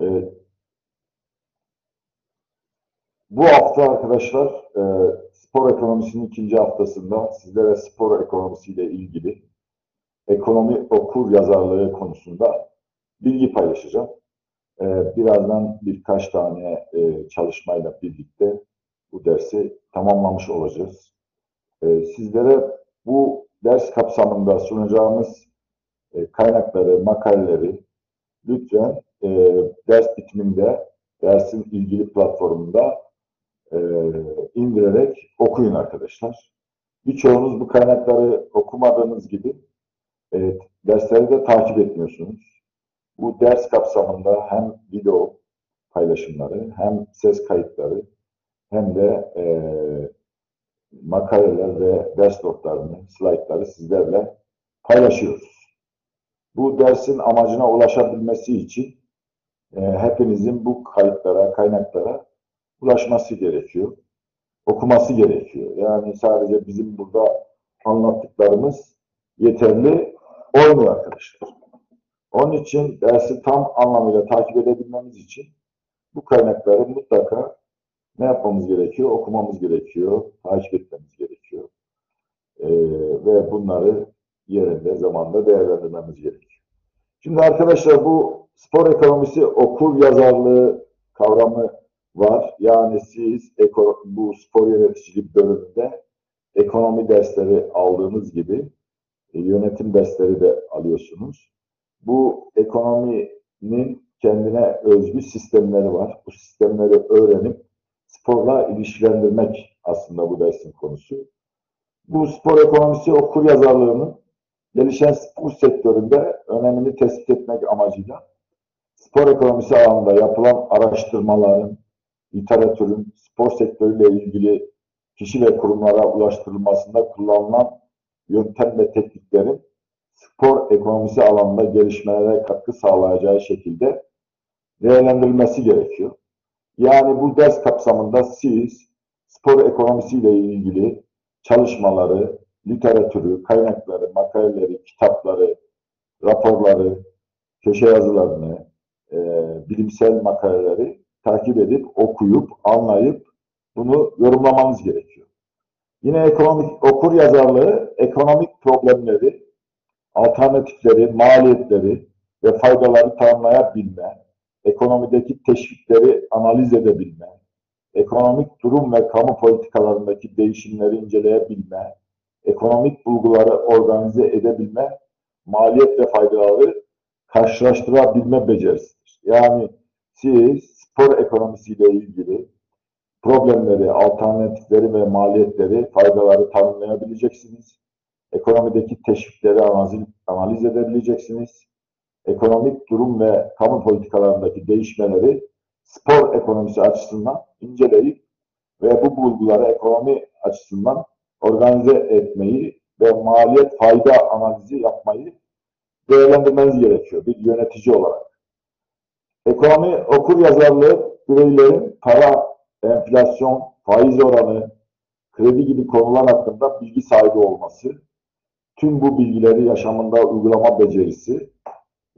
Evet. Bu hafta arkadaşlar e, spor ekonomisinin ikinci haftasında sizlere spor ekonomisiyle ilgili ekonomi okur yazarlığı konusunda bilgi paylaşacağım. E, birazdan birkaç tane e, çalışmayla birlikte bu dersi tamamlamış olacağız. E, sizlere bu ders kapsamında sunacağımız e, kaynakları, makaleleri lütfen e, ders bitiminde dersin ilgili platformunda e, indirerek okuyun arkadaşlar. Birçoğunuz bu kaynakları okumadığınız gibi e, dersleri de takip etmiyorsunuz. Bu ders kapsamında hem video paylaşımları hem ses kayıtları hem de e, makaleler ve ders notlarını, slaytları sizlerle paylaşıyoruz. Bu dersin amacına ulaşabilmesi için e, hepinizin bu kayıtlara, kaynaklara ulaşması gerekiyor. Okuması gerekiyor. Yani sadece bizim burada anlattıklarımız yeterli olmuyor arkadaşlar. Onun için dersi tam anlamıyla takip edebilmemiz için bu kaynakları mutlaka ne yapmamız gerekiyor? Okumamız gerekiyor, takip etmemiz gerekiyor. Ee, ve bunları yerinde, zamanda değerlendirmemiz gerekiyor. Şimdi arkadaşlar bu spor ekonomisi okur yazarlığı kavramı var. Yani siz bu spor yöneticilik bölümünde ekonomi dersleri aldığınız gibi e, yönetim dersleri de alıyorsunuz. Bu ekonominin kendine özgü sistemleri var. Bu sistemleri öğrenip sporla ilişkilendirmek aslında bu dersin konusu. Bu spor ekonomisi okur yazarlığının gelişen spor sektöründe önemini tespit etmek amacıyla spor ekonomisi alanında yapılan araştırmaların, literatürün spor sektörüyle ilgili kişi ve kurumlara ulaştırılmasında kullanılan yöntem ve tekniklerin spor ekonomisi alanında gelişmelere katkı sağlayacağı şekilde değerlendirilmesi gerekiyor. Yani bu ders kapsamında siz spor ekonomisiyle ilgili çalışmaları, literatürü, kaynakları, makaleleri, kitapları, raporları, köşe yazılarını, e, bilimsel makaleleri takip edip, okuyup, anlayıp bunu yorumlamanız gerekiyor. Yine ekonomik okur yazarlığı, ekonomik problemleri, alternatifleri, maliyetleri ve faydaları tanımlayabilme, ekonomideki teşvikleri analiz edebilme, ekonomik durum ve kamu politikalarındaki değişimleri inceleyebilme, ekonomik bulguları organize edebilme, maliyet ve faydaları karşılaştırabilme becerisidir. Yani siz spor ekonomisiyle ilgili problemleri, alternatifleri ve maliyetleri, faydaları tanımlayabileceksiniz. Ekonomideki teşvikleri analiz, edebileceksiniz. Ekonomik durum ve kamu politikalarındaki değişmeleri spor ekonomisi açısından inceleyip ve bu bulguları ekonomi açısından organize etmeyi ve maliyet fayda analizi yapmayı değerlendirmeniz gerekiyor bir yönetici olarak. Ekonomi okur yazarlığı bireylerin para, enflasyon, faiz oranı, kredi gibi konular hakkında bilgi sahibi olması, tüm bu bilgileri yaşamında uygulama becerisi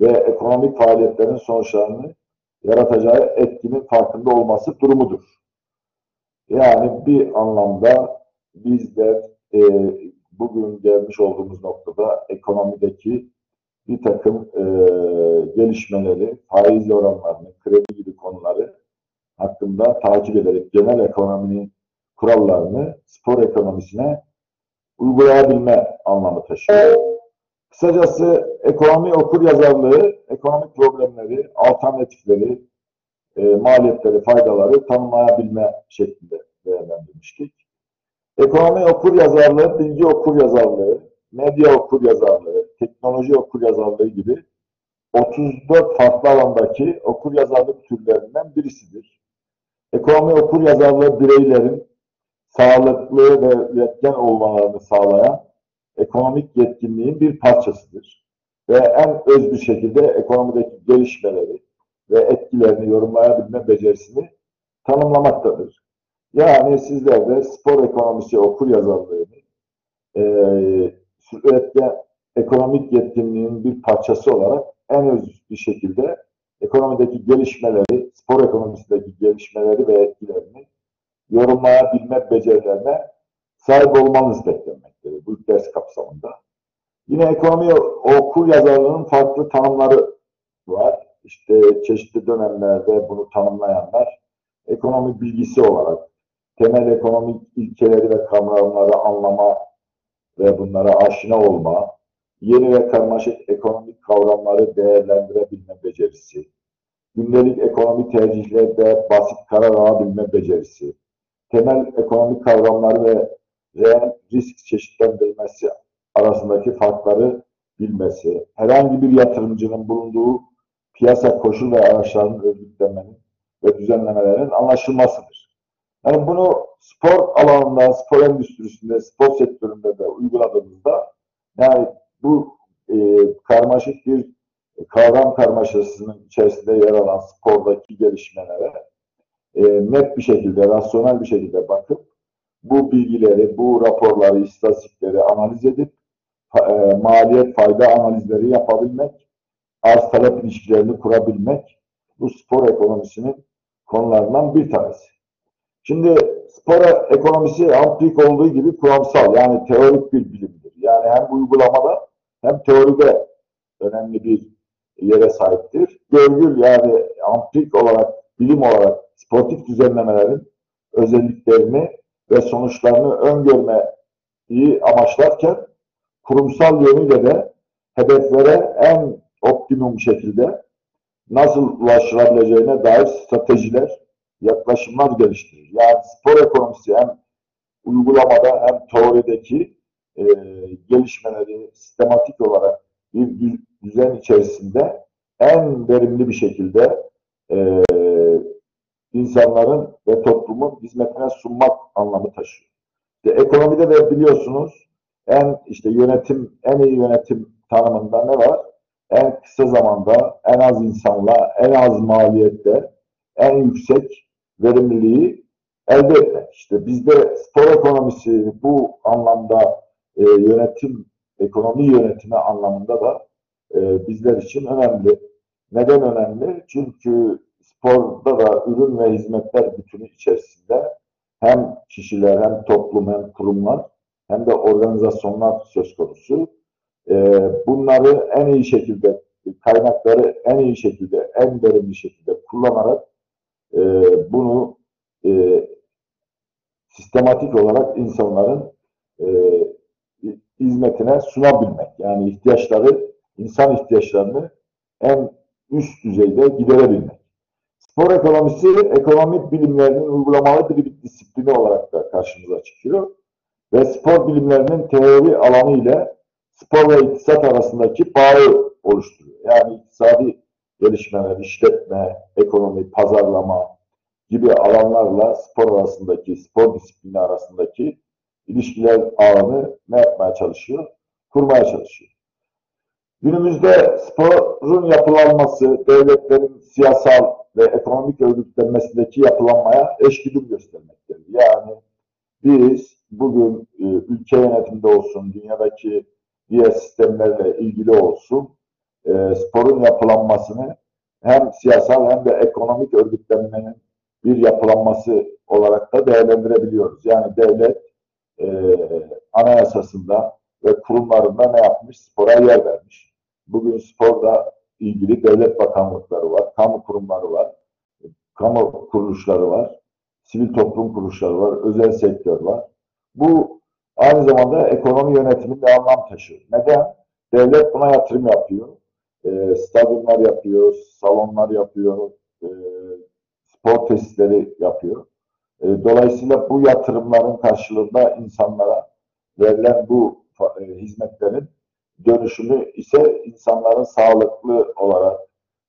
ve ekonomik faaliyetlerin sonuçlarını yaratacağı etkinin farkında olması durumudur. Yani bir anlamda biz de e, bugün gelmiş olduğumuz noktada ekonomideki bir takım e, gelişmeleri, faiz oranlarını, kredi gibi konuları hakkında takip ederek genel ekonominin kurallarını spor ekonomisine uygulayabilme anlamı taşıyor. Kısacası ekonomi okur yazarlığı, ekonomik problemleri, alternatifleri, e, maliyetleri, faydaları tanımlayabilme şeklinde değerlendirmiştik. Ekonomi okur yazarlığı, bilgi okur yazarlığı, medya okur yazarlığı, teknoloji okur yazarlığı gibi 34 farklı alandaki okur yazarlık türlerinden birisidir. Ekonomi okur yazarlığı bireylerin sağlıklı ve üretken olmalarını sağlayan ekonomik yetkinliğin bir parçasıdır. Ve en öz bir şekilde ekonomideki gelişmeleri ve etkilerini yorumlayabilme becerisini tanımlamaktadır. Yani sizler de spor ekonomisi okur yazarlığını e, üretken ekonomik yetkinliğin bir parçası olarak en öz bir şekilde ekonomideki gelişmeleri, spor ekonomisindeki gelişmeleri ve etkilerini yorumlayabilme becerilerine sahip olmanız beklenmektedir bu ders kapsamında. Yine ekonomi okur yazarlığının farklı tanımları var. İşte çeşitli dönemlerde bunu tanımlayanlar ekonomi bilgisi olarak temel ekonomik ilkeleri ve kavramları anlama ve bunlara aşina olma, yeni ve karmaşık ekonomik kavramları değerlendirebilme becerisi, gündelik ekonomi tercihlerde basit karar alabilme becerisi, temel ekonomik kavramları ve reel risk çeşitlendirmesi arasındaki farkları bilmesi, herhangi bir yatırımcının bulunduğu piyasa koşul ve araçlarının örgütlenmenin ve düzenlemelerin anlaşılmasıdır. Yani bunu spor alanında, spor endüstrisinde, spor sektöründe de uyguladığımızda yani bu e, karmaşık bir kavram karmaşasının içerisinde yer alan spordaki gelişmelere e, net bir şekilde, rasyonel bir şekilde bakıp bu bilgileri, bu raporları, istatistikleri analiz edip e, maliyet fayda analizleri yapabilmek, arz talep ilişkilerini kurabilmek bu spor ekonomisinin konularından bir tanesi. Şimdi spor ekonomisi antik olduğu gibi kuramsal yani teorik bir bilimdir. Yani hem uygulamada hem teoride önemli bir yere sahiptir. Görgül yani antik olarak, bilim olarak sportif düzenlemelerin özelliklerini ve sonuçlarını öngörmeyi amaçlarken kurumsal yönüyle de hedeflere en optimum şekilde nasıl ulaşılabileceğine dair stratejiler, yaklaşımlar geliştirir. Yani spor ekonomisi hem uygulamada hem teorideki e, gelişmeleri sistematik olarak bir düzen içerisinde en verimli bir şekilde e, insanların ve toplumun hizmetine sunmak anlamı taşıyor. İşte ekonomide de biliyorsunuz en işte yönetim, en iyi yönetim tanımında ne var? En kısa zamanda, en az insanla, en az maliyette, en yüksek verimliliği elde etmek. İşte bizde spor ekonomisi bu anlamda e, yönetim, ekonomi yönetimi anlamında da e, bizler için önemli. Neden önemli? Çünkü sporda da ürün ve hizmetler bütünü içerisinde hem kişiler hem toplum hem kurumlar hem de organizasyonlar söz konusu. Ee, bunları en iyi şekilde kaynakları en iyi şekilde en verimli şekilde kullanarak e, bunu e, sistematik olarak insanların e, hizmetine sunabilmek. Yani ihtiyaçları, insan ihtiyaçlarını en üst düzeyde giderebilmek. Spor ekonomisi, ekonomik bilimlerinin uygulamalı bir disiplini olarak da karşımıza çıkıyor. Ve spor bilimlerinin teori alanı ile spor ve iktisat arasındaki bağı oluşturuyor. Yani iktisadi gelişmeler, işletme, ekonomi, pazarlama gibi alanlarla spor arasındaki, spor disiplini arasındaki ilişkiler ağını ne yapmaya çalışıyor? Kurmaya çalışıyor. Günümüzde sporun yapılanması, devletlerin siyasal ve ekonomik örgütlenmesindeki yapılanmaya eşgüdüm göstermektedir. Yani biz bugün e, ülke yönetiminde olsun, dünyadaki diğer sistemlerle ilgili olsun, e, sporun yapılanmasını hem siyasal hem de ekonomik örgütlenmenin bir yapılanması olarak da değerlendirebiliyoruz. Yani devlet e, anayasasında ve kurumlarında ne yapmış? Spora yer vermiş. Bugün sporda ilgili devlet bakanlıkları var, kamu kurumları var, kamu kuruluşları var, sivil toplum kuruluşları var, özel sektör var. Bu aynı zamanda ekonomi yönetiminde anlam taşıyor. Neden? Devlet buna yatırım yapıyor. E, stadyumlar yapıyor, salonlar yapıyor, e, spor tesisleri yapıyor. E, dolayısıyla bu yatırımların karşılığında insanlara verilen bu e, hizmetlerin dönüşümü ise insanların sağlıklı olarak,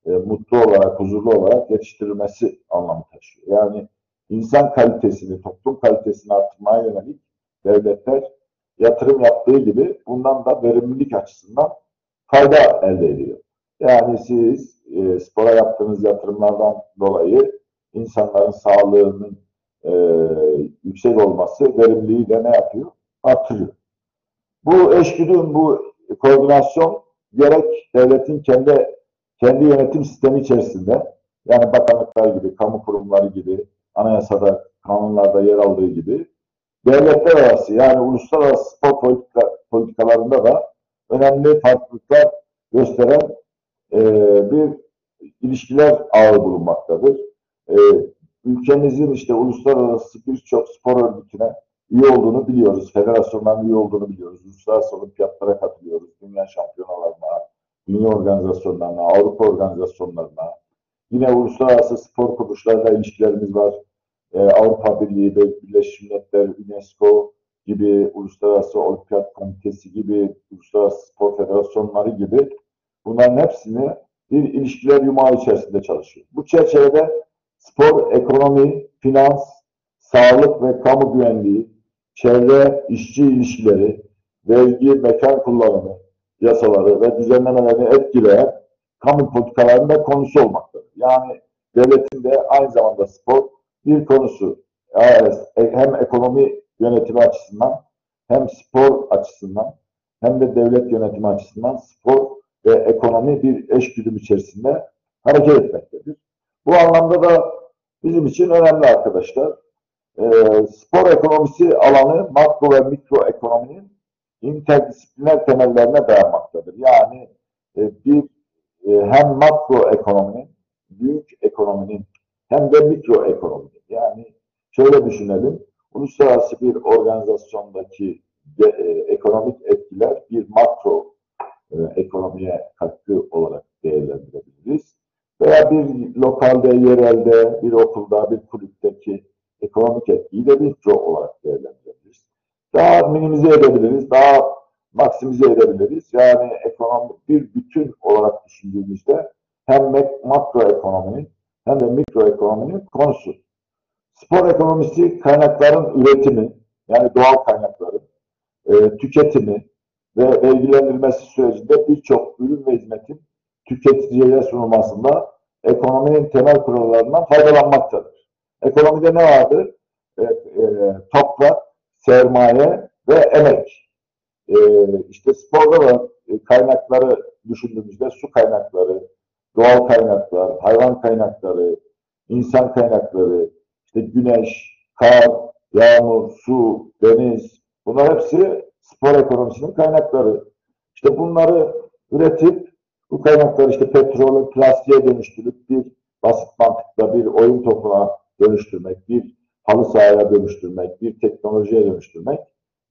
e, mutlu olarak, huzurlu olarak yetiştirilmesi anlamı taşıyor. Yani insan kalitesini, toplum kalitesini arttırmaya yönelik devletler yatırım yaptığı gibi bundan da verimlilik açısından fayda elde ediyor. Yani siz e, spora yaptığınız yatırımlardan dolayı insanların sağlığının e, yüksek olması verimliliği de ne yapıyor? Artırıyor. Bu eşgüdüm, bu koordinasyon gerek devletin kendi kendi yönetim sistemi içerisinde yani bakanlıklar gibi, kamu kurumları gibi, anayasada, kanunlarda yer aldığı gibi devletler arası yani uluslararası spor politika, politikalarında da önemli farklılıklar gösteren e, bir ilişkiler ağı bulunmaktadır. E, ülkemizin işte uluslararası birçok spor örgütüne üye olduğunu biliyoruz. Federasyonların üye olduğunu biliyoruz. Uluslararası olimpiyatlara katılıyoruz. Dünya şampiyonalarına, dünya organizasyonlarına, Avrupa organizasyonlarına. Yine uluslararası spor kuruluşlarıyla ilişkilerimiz var. Ee, Avrupa Birliği, Birleşmiş Milletler, UNESCO gibi, Uluslararası Olimpiyat Komitesi gibi, Uluslararası Spor Federasyonları gibi bunların hepsini bir ilişkiler yumağı içerisinde çalışıyor. Bu çerçevede spor, ekonomi, finans, sağlık ve kamu güvenliği, çevre, işçi ilişkileri, vergi, mekan kullanımı yasaları ve düzenlemelerini etkileyen kamu politikalarında konusu olmaktadır. Yani devletin de aynı zamanda spor bir konusu. Hem ekonomi yönetimi açısından hem spor açısından hem de devlet yönetimi açısından spor ve ekonomi bir eşgüdüm içerisinde hareket etmektedir. Bu anlamda da bizim için önemli arkadaşlar. E, spor ekonomisi alanı makro ve mikro ekonominin interdisipliner temellerine dayanmaktadır. Yani e, bir e, hem makro ekonominin, büyük ekonominin hem de mikro ekonominin. Yani şöyle düşünelim, uluslararası bir organizasyondaki de, e, ekonomik etkiler bir makro e, ekonomiye katkı olarak değerlendirebiliriz. Veya bir lokalde, yerelde, bir okulda, bir kulüpteki ekonomik etkiyi de mikro olarak değerlendirebiliriz. Daha minimize edebiliriz, daha maksimize edebiliriz. Yani ekonomi bir bütün olarak düşündüğümüzde hem makro ekonominin hem de mikro ekonominin konusu. Spor ekonomisi kaynakların üretimi, yani doğal kaynakların e, tüketimi ve vergilendirilmesi sürecinde birçok ürün ve hizmetin tüketicilere sunulmasında ekonominin temel kurallarından faydalanmaktadır. Ekonomide ne vardır? E, e, toprak, sermaye ve emek. E, işte sporda da e, kaynakları düşündüğümüzde su kaynakları, doğal kaynaklar, hayvan kaynakları, insan kaynakları, işte güneş, kar, yağmur, su, deniz bunlar hepsi spor ekonomisinin kaynakları. İşte bunları üretip bu kaynakları işte petrolü plastiğe dönüştürüp bir basit mantıkla bir oyun topuna dönüştürmek, bir halı sahaya dönüştürmek, bir teknolojiye dönüştürmek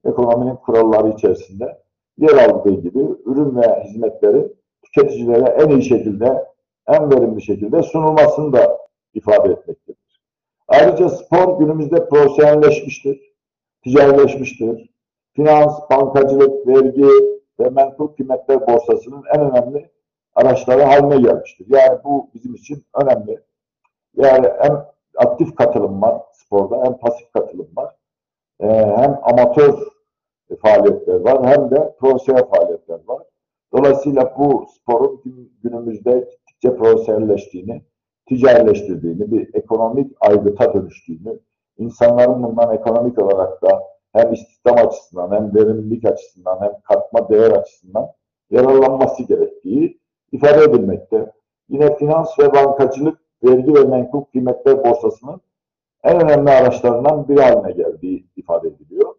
ekonominin kuralları içerisinde yer aldığı gibi ürün ve hizmetleri tüketicilere en iyi şekilde, en verimli şekilde sunulmasını da ifade etmektedir. Ayrıca spor günümüzde profesyonelleşmiştir, ticarileşmiştir. Finans, bankacılık, vergi ve menkul kıymetler borsasının en önemli araçları haline gelmiştir. Yani bu bizim için önemli. Yani hem aktif katılım var sporda hem pasif katılım var. Ee, hem amatör faaliyetler var hem de profesyonel faaliyetler var. Dolayısıyla bu sporun günümüzde gittikçe profesyonelleştiğini, ticarileştirdiğini, bir ekonomik aygıta dönüştüğünü, insanların bundan ekonomik olarak da hem istihdam açısından hem verimlilik açısından hem katma değer açısından yararlanması gerektiği ifade edilmekte. Yine finans ve bankacılık vergi ve menkul kıymetler borsasının en önemli araçlarından biri haline geldiği ifade ediliyor.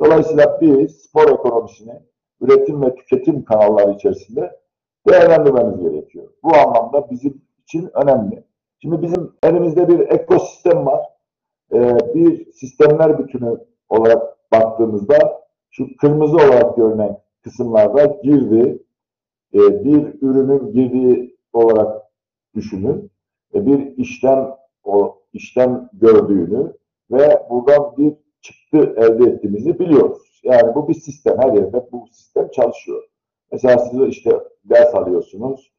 Dolayısıyla biz spor ekonomisini üretim ve tüketim kanalları içerisinde değerlendirmemiz gerekiyor. Bu anlamda bizim için önemli. Şimdi bizim elimizde bir ekosistem var. Ee, bir sistemler bütünü olarak baktığımızda şu kırmızı olarak görünen kısımlarda girdi, e, bir ürünün girdiği olarak düşünün. E, bir işlem o işlem gördüğünü ve buradan bir çıktı elde ettiğimizi biliyoruz. Yani bu bir sistem. Her yerde bu sistem çalışıyor. Mesela siz işte ders alıyorsunuz,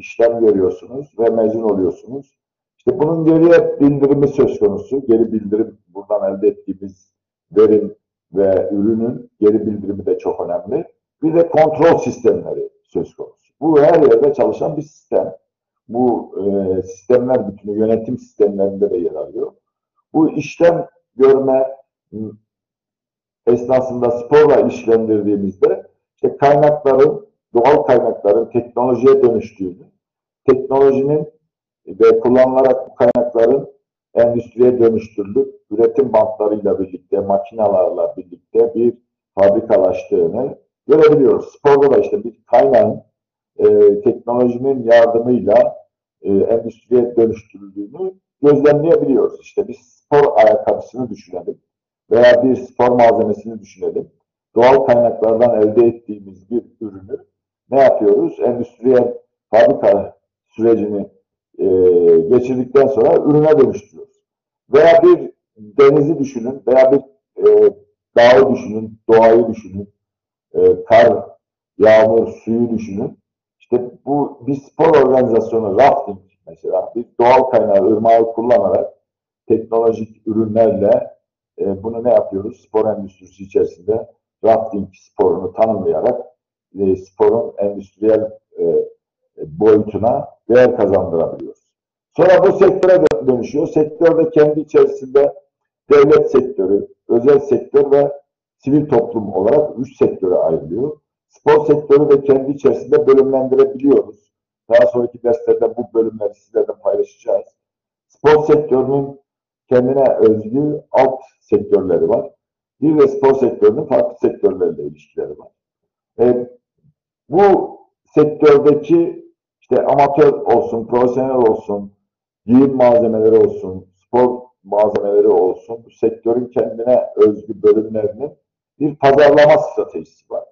işlem görüyorsunuz ve mezun oluyorsunuz. İşte bunun geriye bildirimi söz konusu. Geri bildirim buradan elde ettiğimiz verim ve ürünün geri bildirimi de çok önemli. Bir de kontrol sistemleri söz konusu. Bu her yerde çalışan bir sistem. Bu e, sistemler bütünü yönetim sistemlerinde de yer alıyor. Bu işlem görme esnasında sporla işlendirdiğimizde işte kaynakların, doğal kaynakların teknolojiye dönüştüğünü teknolojinin ve kullanılarak bu kaynakların endüstriye dönüştürülüp üretim bantlarıyla birlikte, makinalarla birlikte bir fabrikalaştığını görebiliyoruz. Sporda da işte bir kaynağın e, teknolojinin yardımıyla e, endüstriye dönüştürüldüğünü gözlemleyebiliyoruz. İşte bir spor ayakkabısını düşünelim veya bir spor malzemesini düşünelim. Doğal kaynaklardan elde ettiğimiz bir ürünü ne yapıyoruz? Endüstriyel fabrika sürecini e, geçirdikten sonra ürüne dönüştürüyoruz. Veya bir denizi düşünün veya bir e, dağı düşünün, doğayı düşünün, e, kar, yağmur, suyu düşünün. İşte bu bir spor organizasyonu, rafting mesela bir doğal kaynağı, ırmağı kullanarak teknolojik ürünlerle e, bunu ne yapıyoruz? Spor endüstrisi içerisinde rafting sporunu tanımlayarak e, sporun endüstriyel e, boyutuna değer kazandırabiliyoruz. Sonra bu sektöre dönüşüyor. Sektörde kendi içerisinde devlet sektörü, özel sektör ve sivil toplum olarak üç sektöre ayrılıyor. Spor sektörü de kendi içerisinde bölümlendirebiliyoruz. Daha sonraki derslerde bu bölümleri sizlerle paylaşacağız. Spor sektörünün kendine özgü alt sektörleri var. Bir de spor sektörünün farklı sektörlerle ilişkileri var. E, bu sektördeki işte amatör olsun, profesyonel olsun, giyim malzemeleri olsun, spor malzemeleri olsun, bu sektörün kendine özgü bölümlerinin bir pazarlama stratejisi var.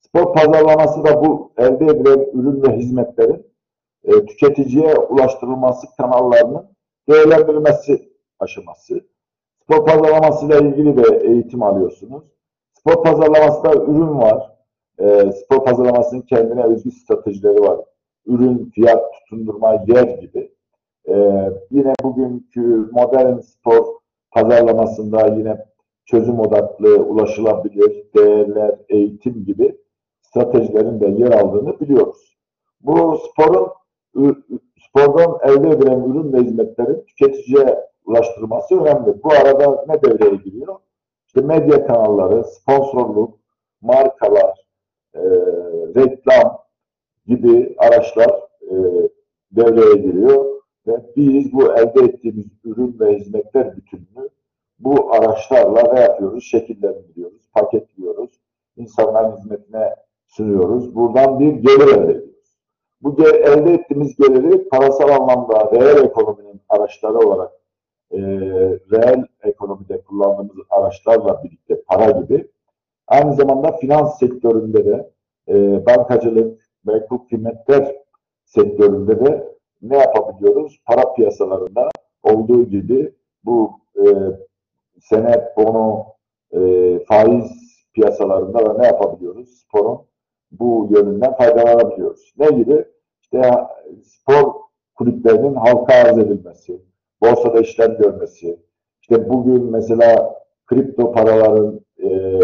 Spor pazarlaması da bu elde edilen ürün ve hizmetlerin e, tüketiciye ulaştırılması kanallarının değerlendirilmesi aşaması. Spor pazarlamasıyla ilgili de eğitim alıyorsunuz. Spor pazarlamasında ürün var. E, spor pazarlamasının kendine özgü stratejileri var. Ürün, fiyat, tutundurma, yer gibi. E, yine bugünkü modern spor pazarlamasında yine çözüm odaklı, ulaşılabilir, değerler, eğitim gibi stratejilerin de yer aldığını biliyoruz. Bu sporun spordan elde edilen ürün ve hizmetlerin tüketiciye ulaştırılması önemli. Bu arada ne devreye giriyor? İşte medya kanalları, sponsorluk, markalar, e, reklam gibi araçlar e, devreye giriyor ve biz bu elde ettiğimiz ürün ve hizmetler bütününü bu araçlarla ne yapıyoruz? Şekillendiriyoruz, paketliyoruz, insanların hizmetine sunuyoruz. Buradan bir gelir elde ediyoruz. Bu elde ettiğimiz geliri parasal anlamda reel ekonominin araçları olarak e, reel ekonomide kullandığımız araçlarla birlikte para gibi aynı zamanda finans sektöründe de e, bankacılık ve hukuk kıymetler sektöründe de ne yapabiliyoruz? Para piyasalarında olduğu gibi bu e, senet, bono, e, faiz piyasalarında da ne yapabiliyoruz? Sporun bu yönünden faydalanabiliyoruz. Ne gibi? İşte spor kulüplerinin halka arz edilmesi, borsada işlem görmesi, işte bugün mesela kripto paraların e,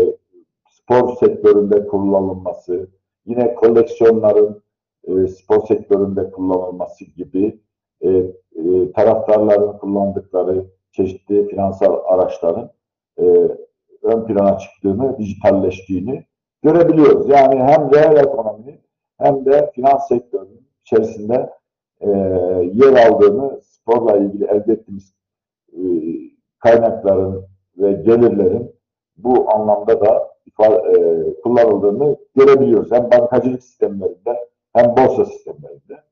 spor sektöründe kullanılması, yine koleksiyonların e, spor sektöründe kullanılması gibi e, e, taraftarların kullandıkları çeşitli finansal araçların e, ön plana çıktığını, dijitalleştiğini görebiliyoruz. Yani hem reel ekonominin hem de finans sektörünün içerisinde e, yer aldığını sporla ilgili elde ettiğimiz e, kaynakların ve gelirlerin bu anlamda da e, kullanıldığını görebiliyoruz. Hem bankacılık sistemlerinde hem borsa sistemlerinde.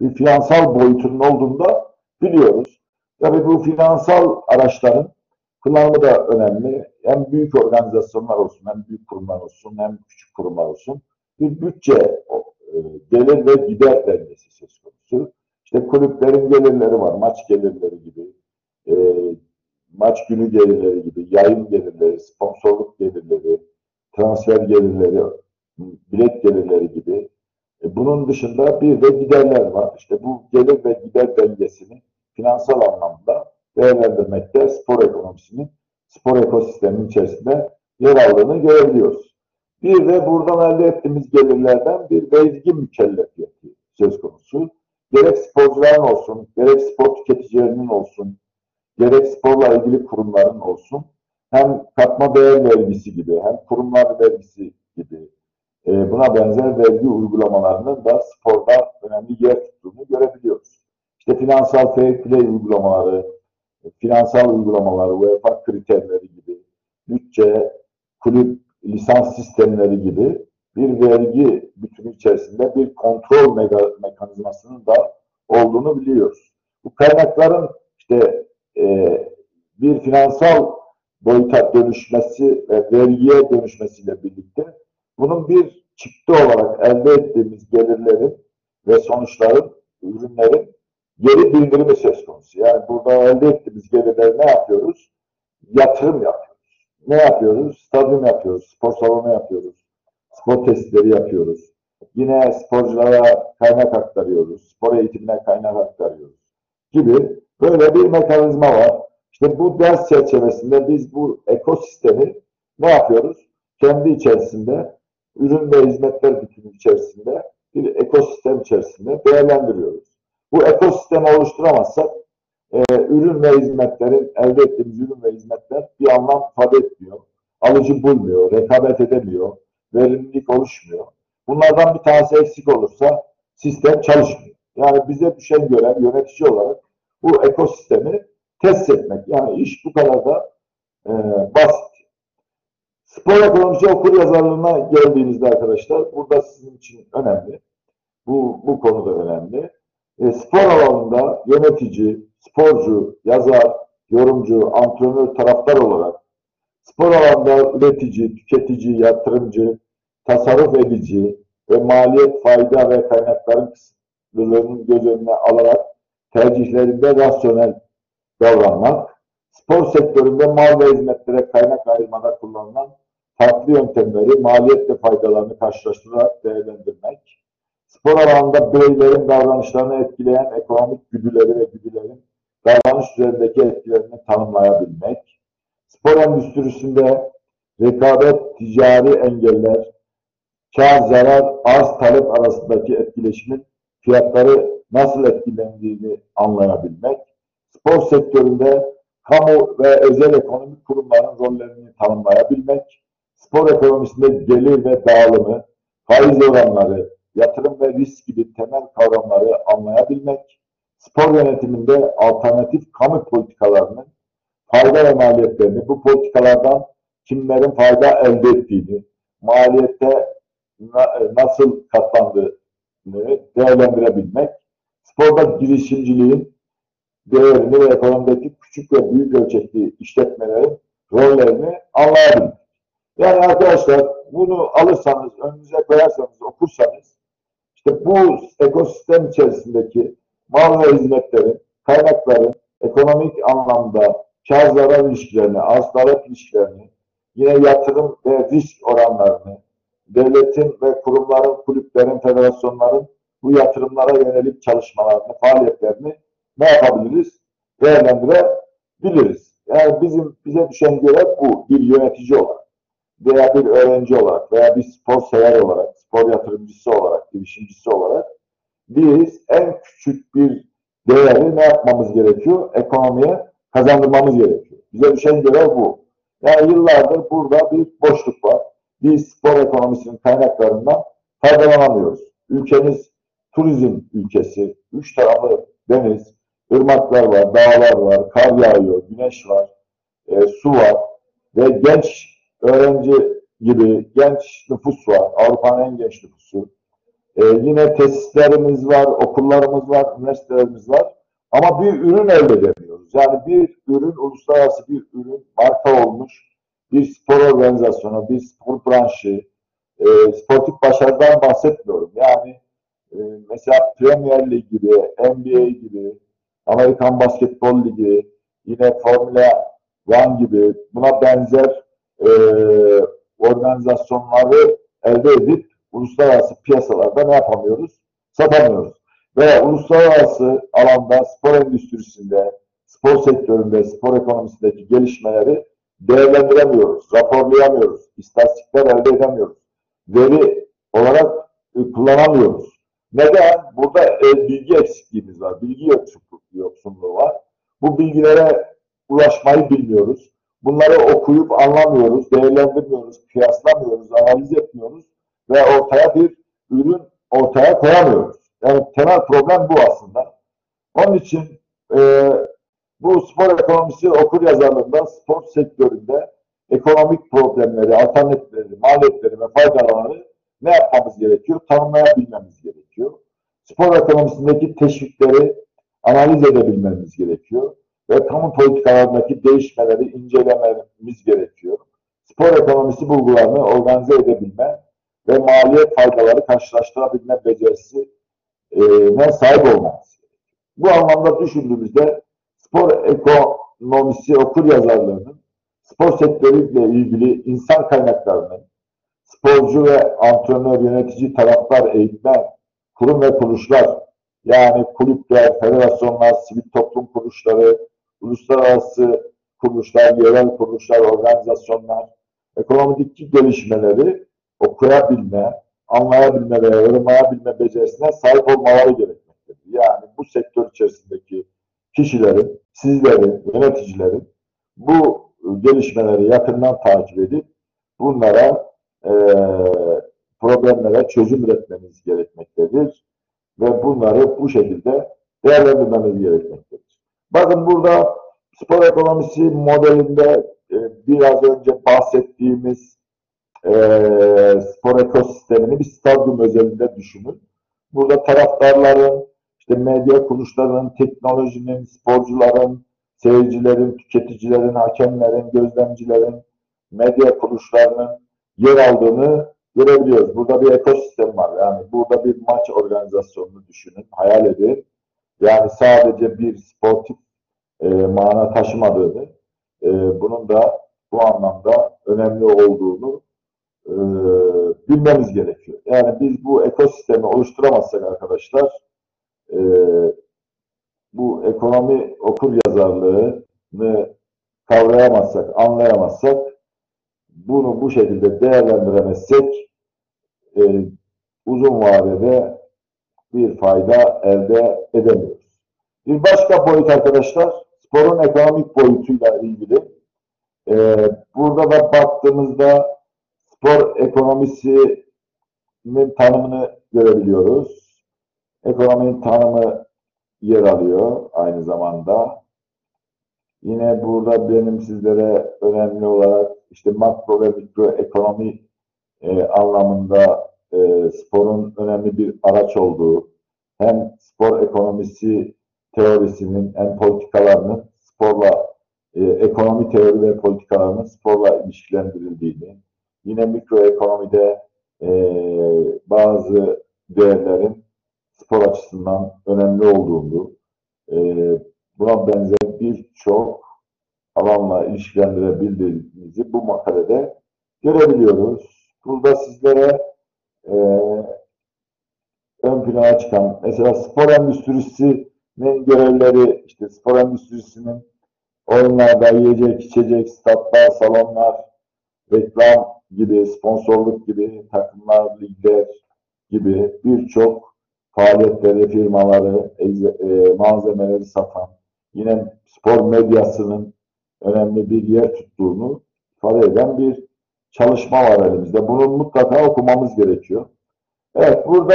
Bir finansal boyutunun olduğunu da biliyoruz. Tabii bu finansal araçların kullanımı da önemli. Hem büyük organizasyonlar olsun, hem büyük kurumlar olsun, hem küçük kurumlar olsun. Bir bütçe, e, gelir ve gider dengesi söz konusu. İşte kulüplerin gelirleri var, maç gelirleri gibi, e, maç günü gelirleri gibi, yayın gelirleri, sponsorluk gelirleri, transfer gelirleri, bilet gelirleri gibi. E, bunun dışında bir de giderler var. İşte bu gelir ve gider dengesini finansal anlamda değerlendirmekte spor ekonomisinin, spor ekosisteminin içerisinde yer aldığını görebiliyoruz. Bir de buradan elde ettiğimiz gelirlerden bir vergi mükellefiyeti söz konusu. Gerek sporcuların olsun, gerek spor tüketicilerinin olsun, gerek sporla ilgili kurumların olsun, hem katma değer vergisi gibi, hem kurumlar vergisi gibi, e, buna benzer vergi uygulamalarının da sporda önemli yer tuttuğunu görebiliyoruz. İşte finansal fair play uygulamaları, finansal uygulamaları, UEFA kriterleri gibi, bütçe, kulüp, lisans sistemleri gibi bir vergi bütünü içerisinde bir kontrol mekanizmasının da olduğunu biliyoruz. Bu kaynakların işte e, bir finansal boyuta dönüşmesi ve vergiye dönüşmesiyle birlikte bunun bir çıktı olarak elde ettiğimiz gelirlerin ve sonuçların, ürünlerin geri bildirimi söz konusu. Yani burada elde ettiğimiz gelirleri ne yapıyoruz? Yatırım yapıyoruz. Ne yapıyoruz? Stadyum yapıyoruz, spor salonu yapıyoruz, spor testleri yapıyoruz. Yine sporculara kaynak aktarıyoruz, spor eğitimine kaynak aktarıyoruz gibi böyle bir mekanizma var. İşte bu ders çerçevesinde biz bu ekosistemi ne yapıyoruz? Kendi içerisinde, ürün ve hizmetler bütünü içerisinde, bir ekosistem içerisinde değerlendiriyoruz. Bu ekosistemi oluşturamazsak e, ürün ve hizmetlerin, elde ettiğimiz ürün ve hizmetler bir anlam ifade etmiyor. Alıcı bulmuyor, rekabet edemiyor, verimlilik oluşmuyor. Bunlardan bir tanesi eksik olursa sistem çalışmıyor. Yani bize düşen görev yönetici olarak bu ekosistemi test etmek. Yani iş bu kadar da e, basit. Spor ekonomisi okur yazarlığına geldiğimizde arkadaşlar burada sizin için önemli. Bu, bu konuda önemli. E, spor alanında yönetici, sporcu, yazar, yorumcu, antrenör, taraftar olarak spor alanında üretici, tüketici, yatırımcı, tasarruf edici ve maliyet, fayda ve kaynakların kısıtlılığının göz önüne alarak tercihlerinde rasyonel davranmak, spor sektöründe mal ve hizmetlere kaynak ayırmada kullanılan farklı yöntemleri maliyet ve faydalarını karşılaştırarak değerlendirmek, spor alanında bireylerin davranışlarını etkileyen ekonomik güdüleri ve güdülerin davranış üzerindeki etkilerini tanımlayabilmek, spor endüstrisinde rekabet, ticari engeller, kar, zarar, arz, talep arasındaki etkileşimin fiyatları nasıl etkilendiğini anlayabilmek, spor sektöründe kamu ve özel ekonomik kurumların rollerini tanımlayabilmek, spor ekonomisinde gelir ve dağılımı, faiz oranları, yatırım ve risk gibi temel kavramları anlayabilmek, spor yönetiminde alternatif kamu politikalarının fayda ve maliyetlerini, bu politikalardan kimlerin fayda elde ettiğini, maliyette nasıl katlandığını değerlendirebilmek, sporda girişimciliğin değerini ve ekonomideki küçük ve büyük ölçekli işletmelerin rollerini anlayabilmek. Yani arkadaşlar bunu alırsanız, önünüze koyarsanız, okursanız işte bu ekosistem içerisindeki mal ve hizmetlerin, kaynakların ekonomik anlamda kar zarar ilişkilerini, arz talep ilişkilerini, yine yatırım ve risk oranlarını, devletin ve kurumların, kulüplerin, federasyonların bu yatırımlara yönelik çalışmalarını, faaliyetlerini ne yapabiliriz? Değerlendirebiliriz. Yani bizim bize düşen görev bu. Bir yönetici olarak veya bir öğrenci olarak veya bir spor sever olarak, spor yatırımcısı olarak, girişimcisi olarak biz en küçük bir değeri ne yapmamız gerekiyor? Ekonomiye kazandırmamız gerekiyor. Bize düşen görev bu. Yani yıllardır burada bir boşluk var. Biz spor ekonomisinin kaynaklarından faydalanamıyoruz. Ülkemiz turizm ülkesi. Üç tarafı deniz, ırmaklar var, dağlar var, kar yağıyor, güneş var, e, su var ve genç öğrenci gibi genç nüfus var. Avrupa'nın en genç nüfusu. E, yine tesislerimiz var, okullarımız var, üniversitelerimiz var. Ama bir ürün elde edemiyoruz. Yani bir ürün, uluslararası bir ürün, marka olmuş bir spor organizasyonu, bir spor branşı, e, sportif başarıdan bahsetmiyorum. Yani e, mesela Premier Lig gibi, NBA gibi, Amerikan Basketbol Ligi, yine Formula One gibi buna benzer e, organizasyonları elde edip uluslararası piyasalarda ne yapamıyoruz? Satamıyoruz. Ve uluslararası alanda spor endüstrisinde, spor sektöründe, spor ekonomisindeki gelişmeleri değerlendiremiyoruz, raporlayamıyoruz, istatistikler elde edemiyoruz. Veri olarak e, kullanamıyoruz. Neden? Burada e, bilgi eksikliğimiz var, bilgi yoksunluğu var. Bu bilgilere ulaşmayı bilmiyoruz. Bunları okuyup anlamıyoruz, değerlendirmiyoruz, kıyaslamıyoruz, analiz etmiyoruz ve ortaya bir ürün ortaya koyamıyoruz. Yani temel problem bu aslında. Onun için e, bu spor ekonomisi okur yazarlığında spor sektöründe ekonomik problemleri, alternatifleri, maliyetleri ve faydaları ne yapmamız gerekiyor? Tanımlayabilmemiz gerekiyor. Spor ekonomisindeki teşvikleri analiz edebilmemiz gerekiyor. Ve kamu politikalarındaki değişmeleri incelememiz gerekiyor. Spor ekonomisi bulgularını organize edebilme ve maliyet faydaları karşılaştırabilme becerisine sahip olmamız. Bu anlamda düşündüğümüzde spor ekonomisi okur yazarlığının spor sektörüyle ilgili insan kaynaklarının sporcu ve antrenör, yönetici, taraftar, eğitmen, kurum ve kuruluşlar yani kulüpler, federasyonlar, sivil toplum kuruluşları, uluslararası kuruluşlar, yerel kuruluşlar, organizasyonlar, ekonomideki gelişmeleri okuyabilme, anlayabilme ve yorumlayabilme becerisine sahip olmaları gerekmektedir. Yani bu sektör içerisindeki kişilerin, sizlerin, yöneticilerin bu gelişmeleri yakından takip edip bunlara e, problemlere çözüm üretmemiz gerekmektedir ve bunları bu şekilde değerlendirmemiz gerekmektedir. Bakın burada spor ekonomisi modelinde e, biraz önce bahsettiğimiz e, spor ekosistemini bir stadyum özelinde düşünün. Burada taraftarların, işte medya kuruluşlarının, teknolojinin, sporcuların, seyircilerin, tüketicilerin, hakemlerin, gözlemcilerin, medya kuruluşlarının yer aldığını görebiliyoruz. Burada bir ekosistem var. Yani burada bir maç organizasyonunu düşünün, hayal edin. Yani sadece bir sportif e, mana taşımadığını, e, bunun da bu anlamda önemli olduğunu e, bilmemiz gerekiyor. Yani biz bu ekosistemi oluşturamazsak arkadaşlar, e, bu ekonomi okur yazarlığını kavrayamazsak, anlayamazsak, bunu bu şekilde değerlendiremezsek e, uzun vadede bir fayda elde edemiyoruz. Bir başka boyut arkadaşlar, sporun ekonomik boyutuyla ilgili. E, burada da baktığımızda spor ekonomisinin tanımını görebiliyoruz. Ekonominin tanımı yer alıyor aynı zamanda. Yine burada benim sizlere önemli olarak işte makro ve mikro ekonomi e, anlamında e, sporun önemli bir araç olduğu, hem spor ekonomisi teorisinin hem politikalarının sporla e, ekonomi teori ve politikalarının sporla ilişkilendirildiğini, yine mikroekonomide e, bazı değerlerin spor açısından önemli olduğunu, e, buna benzer birçok alanla ilişkilendirebildiğimizi bu makalede görebiliyoruz. Burada sizlere e, ön plana çıkan mesela spor endüstrisinin görevleri, işte spor endüstrisinin oyunlarda yiyecek, içecek, statlar, salonlar, reklam gibi, sponsorluk gibi, takımlar, ligler gibi birçok faaliyetleri, firmaları, e, malzemeleri satan, yine spor medyasının önemli bir yer tuttuğunu ifade eden bir çalışma var elimizde. Bunu mutlaka okumamız gerekiyor. Evet, burada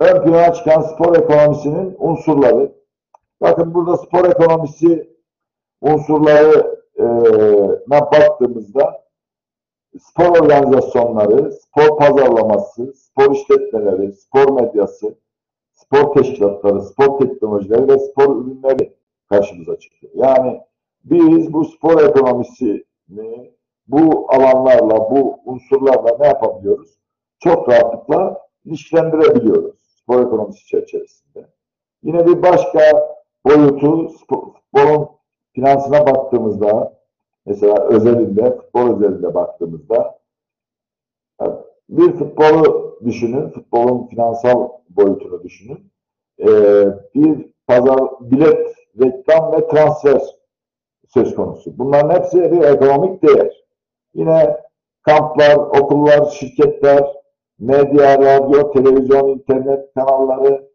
ön plana çıkan spor ekonomisinin unsurları. Bakın burada spor ekonomisi unsurlarına baktığımızda spor organizasyonları, spor pazarlaması, spor işletmeleri, spor medyası, spor teşkilatları, spor teknolojileri ve spor ürünleri karşımıza çıkıyor. Yani biz bu spor ekonomisini bu alanlarla, bu unsurlarla ne yapabiliyoruz? Çok rahatlıkla ilişkilendirebiliyoruz spor ekonomisi çerçevesinde. Yine bir başka boyutu futbolun finansına baktığımızda mesela özelinde, futbol özelinde baktığımızda bir futbolu düşünün, futbolun finansal boyutunu düşünün. Ee, bir pazar, bilet, reklam ve transfer söz konusu. Bunların hepsi bir ekonomik değer. Yine kamplar, okullar, şirketler, medya, radyo, televizyon, internet kanalları,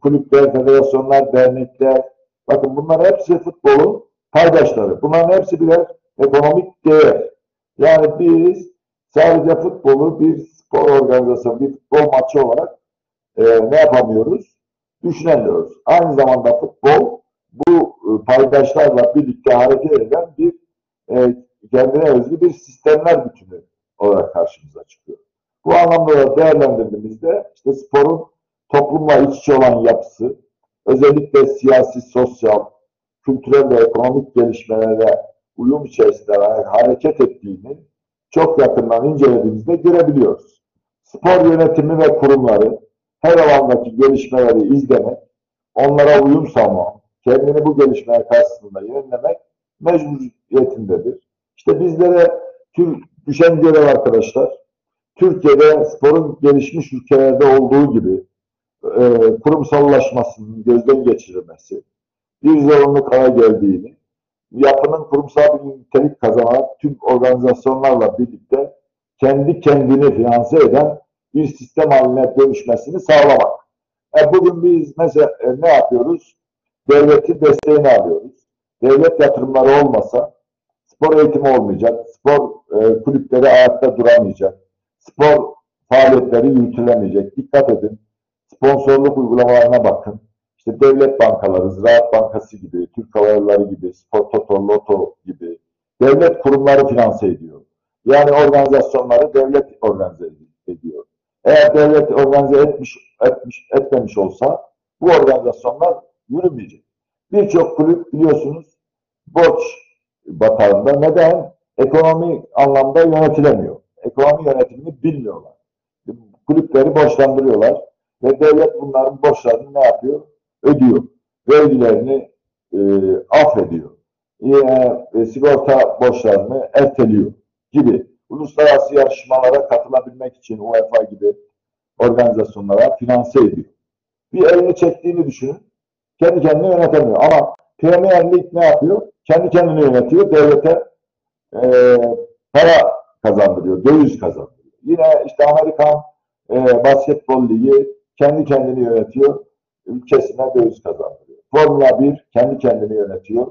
kulüpler, federasyonlar, dernekler. Bakın bunlar hepsi futbolun paydaşları. Bunların hepsi birer ekonomik değer. Yani biz sadece futbolu bir spor organizasyonu, bir futbol maçı olarak e, ne yapamıyoruz? Düşünemiyoruz. Aynı zamanda futbol bu paydaşlarla birlikte hareket eden bir e, kendine özgü bir sistemler bütünü olarak karşımıza çıkıyor. Bu anlamda da değerlendirdiğimizde işte sporun toplumla iç içe olan yapısı, özellikle siyasi, sosyal, kültürel ve ekonomik gelişmelere uyum içerisinde hareket ettiğini çok yakından incelediğimizde görebiliyoruz. Spor yönetimi ve kurumları her alandaki gelişmeleri izlemek, onlara uyum sağlamak, kendini bu gelişmeler karşısında yenilemek mecburiyetindedir. İşte bizlere tür düşen görev arkadaşlar, Türkiye'de sporun gelişmiş ülkelerde olduğu gibi e, kurumsallaşmasının gözden geçirilmesi, bir zorunluluk hale geldiğini, yapının kurumsal bir nitelik kazanan tüm organizasyonlarla birlikte kendi kendini finanse eden bir sistem haline dönüşmesini sağlamak. E bugün biz mesela e, ne yapıyoruz? Devletin desteğini alıyoruz. Devlet yatırımları olmasa spor eğitimi olmayacak, spor e, kulüpleri ayakta duramayacak, spor faaliyetleri yürütülemeyecek. Dikkat edin, sponsorluk uygulamalarına bakın. İşte devlet bankaları, Ziraat Bankası gibi, Türk Hava Yolları gibi, Spor Toto, Loto gibi devlet kurumları finanse ediyor. Yani organizasyonları devlet organize ediyor. Eğer devlet organize etmiş, etmiş, etmemiş olsa bu organizasyonlar yürümeyecek. Birçok kulüp biliyorsunuz borç batağında. Neden? Ekonomi anlamda yönetilemiyor. Ekonomi yönetimini bilmiyorlar. Kulüpleri borçlandırıyorlar ve devlet bunların borçlarını ne yapıyor? Ödüyor. Vergilerini e, affediyor. Yine e, sigorta borçlarını erteliyor gibi. Uluslararası yarışmalara katılabilmek için UEFA gibi organizasyonlara finanse ediyor. Bir elini çektiğini düşünün. Kendi kendini yönetemiyor. Ama Premier Lig ne yapıyor? Kendi kendini yönetiyor. Devlete e, para kazandırıyor. Döviz kazandırıyor. Yine işte Amerikan e, basketbol ligi kendi kendini yönetiyor. Ülkesine döviz kazandırıyor. Formula 1 kendi kendini yönetiyor.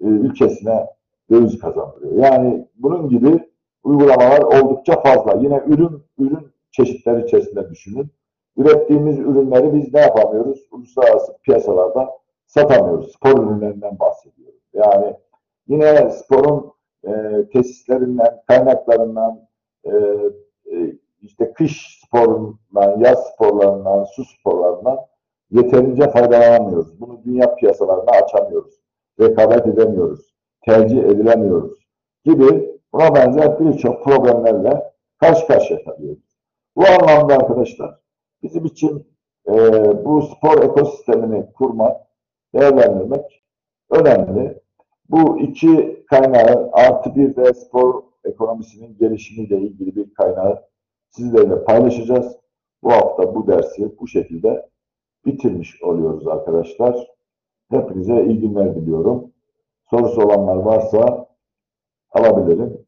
E, ülkesine döviz kazandırıyor. Yani bunun gibi uygulamalar oldukça fazla. Yine ürün ürün çeşitleri içerisinde düşünün. Ürettiğimiz ürünleri biz ne yapamıyoruz? Uluslararası piyasalarda satamıyoruz. Spor ürünlerinden bahsediyoruz. Yani yine sporun e, tesislerinden, kaynaklarından, e, e, işte kış sporundan, yaz sporlarından, su sporlarından yeterince faydalanamıyoruz. Bunu dünya piyasalarına açamıyoruz. Rekabet edemiyoruz. Tercih edilemiyoruz gibi buna benzer birçok problemlerle karşı karşıya kalıyoruz. Bu anlamda arkadaşlar bizim için e, bu spor ekosistemini kurmak, değerlendirmek önemli. Bu iki kaynağı artı bir de spor ekonomisinin gelişimiyle ilgili bir kaynağı sizlerle paylaşacağız. Bu hafta bu dersi bu şekilde bitirmiş oluyoruz arkadaşlar. Hepinize iyi günler diliyorum. Sorusu olanlar varsa alabilirim.